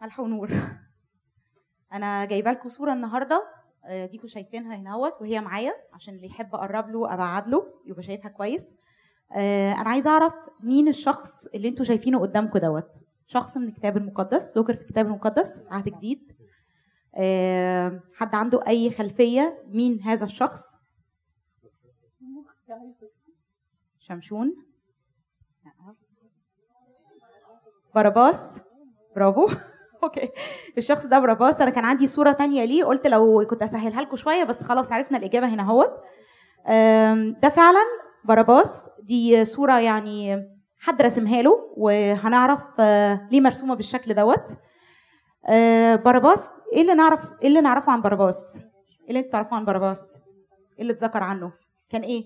ملح ونور أنا جايبة لكم صورة النهارده. آه، ديكوا شايفينها هنا وهي معايا عشان اللي يحب أقرب له ابعد له يبقى شايفها كويس. آه، أنا عايزة أعرف مين الشخص اللي أنتوا شايفينه قدامكم دوت؟ شخص من الكتاب المقدس ذكر في الكتاب المقدس عهد جديد. آه، حد عنده أي خلفية مين هذا الشخص؟ شمشون. باراباس برافو. okay الشخص ده باراباس أنا كان عندي صورة تانية ليه. قلت لو كنت أسهلها لكم شوية بس خلاص عرفنا الإجابة هنا أهوت. ده فعلا باراباس دي صورة يعني حد رسمها له وهنعرف آه، ليه مرسومة بالشكل دوت. آه، باراباس إيه اللي نعرف إيه اللي نعرفه عن باراباس إيه اللي أنتوا تعرفوه عن باراباس إيه اللي اتذكر عنه؟ كان إيه؟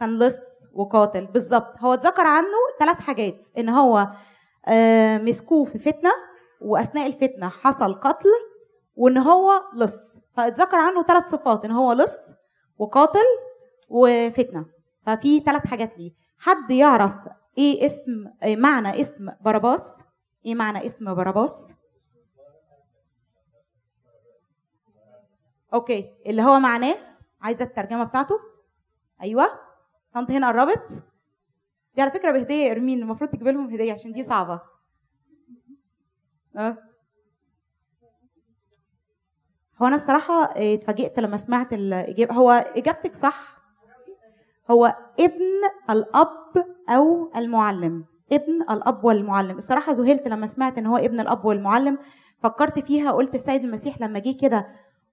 كان لص وقاتل. بالظبط. هو اتذكر عنه ثلاث حاجات. إن هو مسكوه في فتنة وأثناء الفتنة حصل قتل وإن هو لص. فاتذكر عنه ثلاث صفات إن هو لص وقاتل وفتنة. ففي ثلاث حاجات ليه. حد يعرف إيه اسم إيه معنى اسم باراباس إيه معنى اسم باراباس أوكي اللي هو معناه عايزة الترجمة بتاعته؟ أيوه. طنط هنا قربت. دي على فكرة بهدية يا إرمين المفروض تجيب لهم هدية عشان دي صعبة. أه؟ هو أنا الصراحة آه، اتفاجئت لما سمعت الإجابة. هو إجابتك صح. هو ابن الأب أو المعلم. ابن الأب والمعلم. الصراحة ذهلت لما سمعت إن هو ابن الأب والمعلم. فكرت فيها قلت السيد المسيح لما جه كده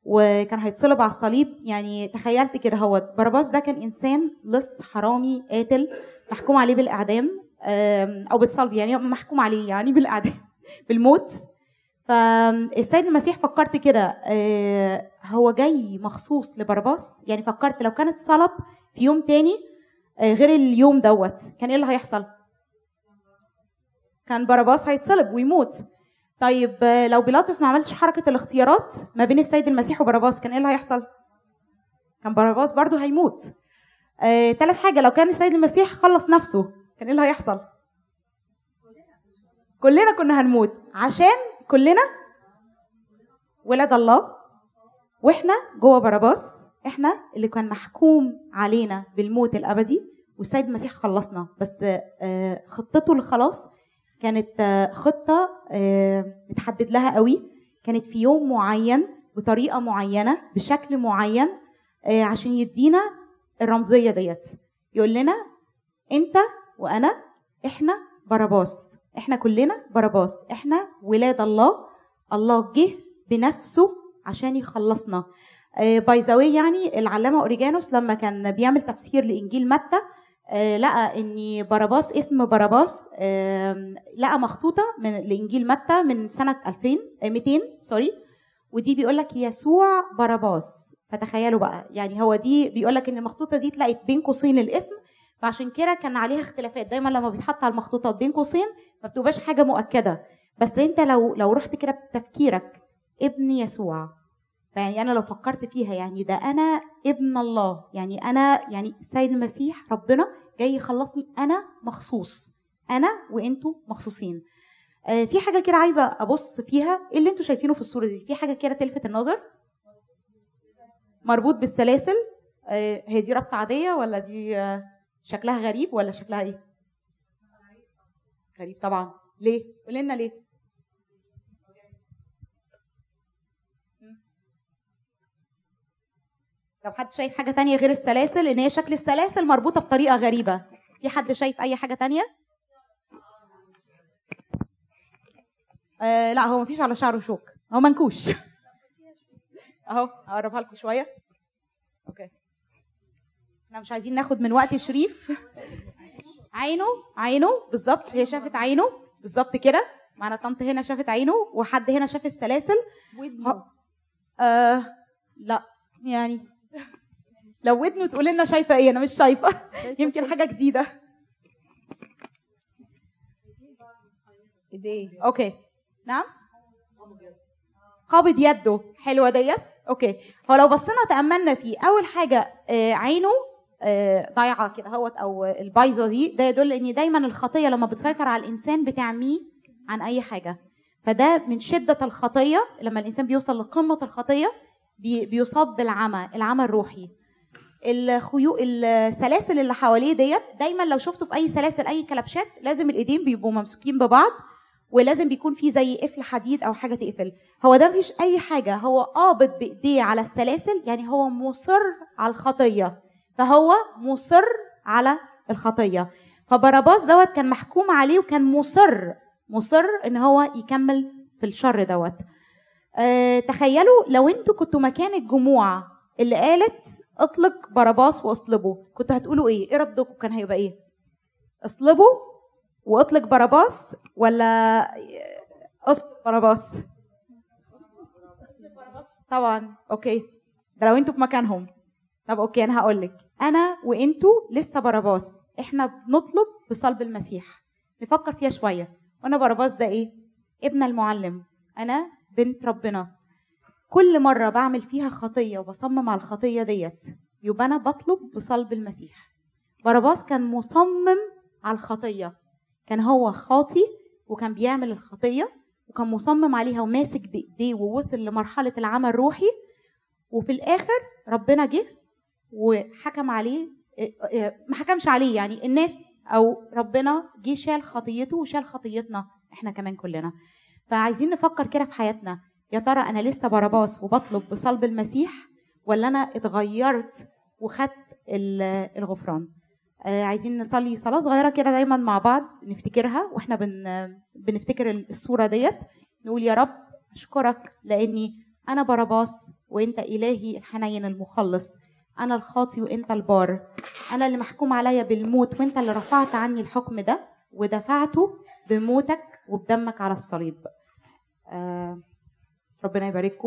وكان هيتصلب على الصليب يعني تخيلت كده. هو باراباس ده كان إنسان لص حرامي قاتل. محكوم عليه بالإعدام أو بالصلب يعني محكوم عليه يعني بالإعدام بالموت. فالسيد المسيح فكرت كده آه، هو جاي مخصوص لبرباس يعني فكرت لو كانت صلب في يوم تاني آه، غير اليوم دوت كان إيه اللي هيحصل؟ كان باراباس هيتصلب ويموت. طيب آه، لو بيلاطس ما عملش حركة الاختيارات ما بين السيد المسيح وباراباس كان إيه اللي هيحصل؟ كان باراباس برضو هيموت. آه، تالت حاجة لو كان السيد المسيح خلص نفسه كان إيه اللي هيحصل؟ كلنا كنا هنموت. عشان كلنا ولاد الله وإحنا جوه باراباس إحنا اللي كان محكوم علينا بالموت الأبدي والسيد المسيح خلصنا. بس آه، خطته للخلاص كانت آه، خطة متحدد لها قوي. كانت في يوم معين بطريقة معينة بشكل معين عشان يدينا الرمزية ديت. يقول لنا انت وانا إحنا باراباس إحنا كلنا باراباس إحنا ولاد الله. الله جه بنفسه عشان يخلصنا. by the يعني العلامة أوريجانوس لما كان بيعمل تفسير لإنجيل متى آه، لقى إن باراباس اسم باراباس لقى مخطوطة من لإنجيل متى من سنة 2000 آه، 200 سوري ودي بيقول لك يسوع باراباس فتخيلوا بقى. يعني هو دي بيقول لك إن المخطوطة دي اتلقت بين قوسين الاسم فعشان كده كان عليها اختلافات. دايما لما بيتحط على المخطوطات بين قوسين ما بتبقاش حاجة مؤكدة. بس أنت لو لو رحت كده بتفكيرك ابن يسوع يعني أنا لو فكرت فيها يعني ده أنا ابن الله يعني أنا يعني السيد المسيح ربنا جاي يخلصني أنا مخصوص أنا وأنتوا مخصوصين. آه، في حاجة كده عايزة أبص فيها إيه اللي أنتوا شايفينه في الصورة دي؟ في حاجة كده تلفت النظر؟ مربوط بالسلاسل؟ آه، هي دي ربطه عادية ولا دي آه، شكلها غريب ولا شكلها إيه؟ غريب طبعا. ليه؟ قولي لنا ليه. لو حد شايف حاجة تانية غير السلاسل إن هي شكل السلاسل مربوطة بطريقة غريبة. في حد شايف أي حاجة تانية؟ آه لا هو مفيش على شعره شوك. هو منكوش. اهو اقربها لكم شوية. أوكي. إحنا مش عايزين ناخد من وقت شريف. عينه عينه بالظبط. هي شافت عينه بالظبط كده. معنا طنط هنا شافت عينه وحد هنا شاف السلاسل. ودنه. آه لا يعني لو ودنه تقول لنا شايفة إيه أنا مش شايفة. يمكن حاجة جديدة. إيديه. أوكي. نعم. قابض يده. حلوة ديت؟ okay. هو لو بصينا تأملنا فيه أول حاجة آه، عينه آه، ضايعة كده أهوت أو البايظة دي ده يدل إن دايما الخطية لما بتسيطر على الإنسان بتعميه عن أي حاجة. فده من شدة الخطية لما الإنسان بيوصل لقمة الخطية بي- بيصاب بالعمى العمى الروحي. الخيو السلاسل اللي حواليه ديت دايما لو شفتوا في أي سلاسل أي كلبشات لازم الإيدين بيبقوا ممسوكين ببعض ولازم بيكون في زي قفل حديد أو حاجة تقفل. هو ده مفيش أي حاجة. هو قابض بإيديه على السلاسل يعني هو مصر على الخطية. فهو مصر على الخطية. فبراباس دوت كان محكوم عليه وكان مصر مصر إن هو يكمل في الشر دوت. أه تخيلوا لو أنتوا كنتوا مكان الجموع اللي قالت اطلق باراباس واصلبه كنتوا هتقولوا إيه؟ إيه ردكم؟ كان هيبقى إيه؟ اصلبه واطلق باراباس ولا اصلب باراباس طبعا okay. ده لو أنتوا في مكانهم. طب okay أنا هقول لك. أنا وإنتوا لسه باراباس إحنا بنطلب بصلب المسيح. نفكر فيها شوية. وأنا باراباس ده إيه؟ ابن المعلم. أنا بنت ربنا. كل مرة بعمل فيها خطية وبصمم على الخطية ديت يبقى أنا بطلب بصلب المسيح. باراباس كان مصمم على الخطية. كان هو خاطي وكان بيعمل الخطية وكان مصمم عليها وماسك بإيديه ووصل لمرحلة العمى الروحي. وفي الآخر ربنا جه وحكم عليه ما حكمش عليه يعني الناس أو ربنا جه شال خطيته وشال خطيتنا إحنا كمان كلنا. فعايزين نفكر كده في حياتنا. يا ترى أنا لسه باراباس وبطلب بصلب المسيح ولا أنا اتغيرت وخدت ال- الغفران؟ عايزين نصلي صلاة صغيرة كده دايما مع بعض نفتكرها وإحنا بن بنفتكر الصورة ديت. نقول يا رب أشكرك لأني أنا باراباس وأنت إلهي الحنين المخلص. أنا الخاطي وأنت البار. أنا اللي محكوم عليا بالموت وأنت اللي رفعت عني الحكم ده ودفعته بموتك وبدمك على الصليب. آه ربنا يبارككم.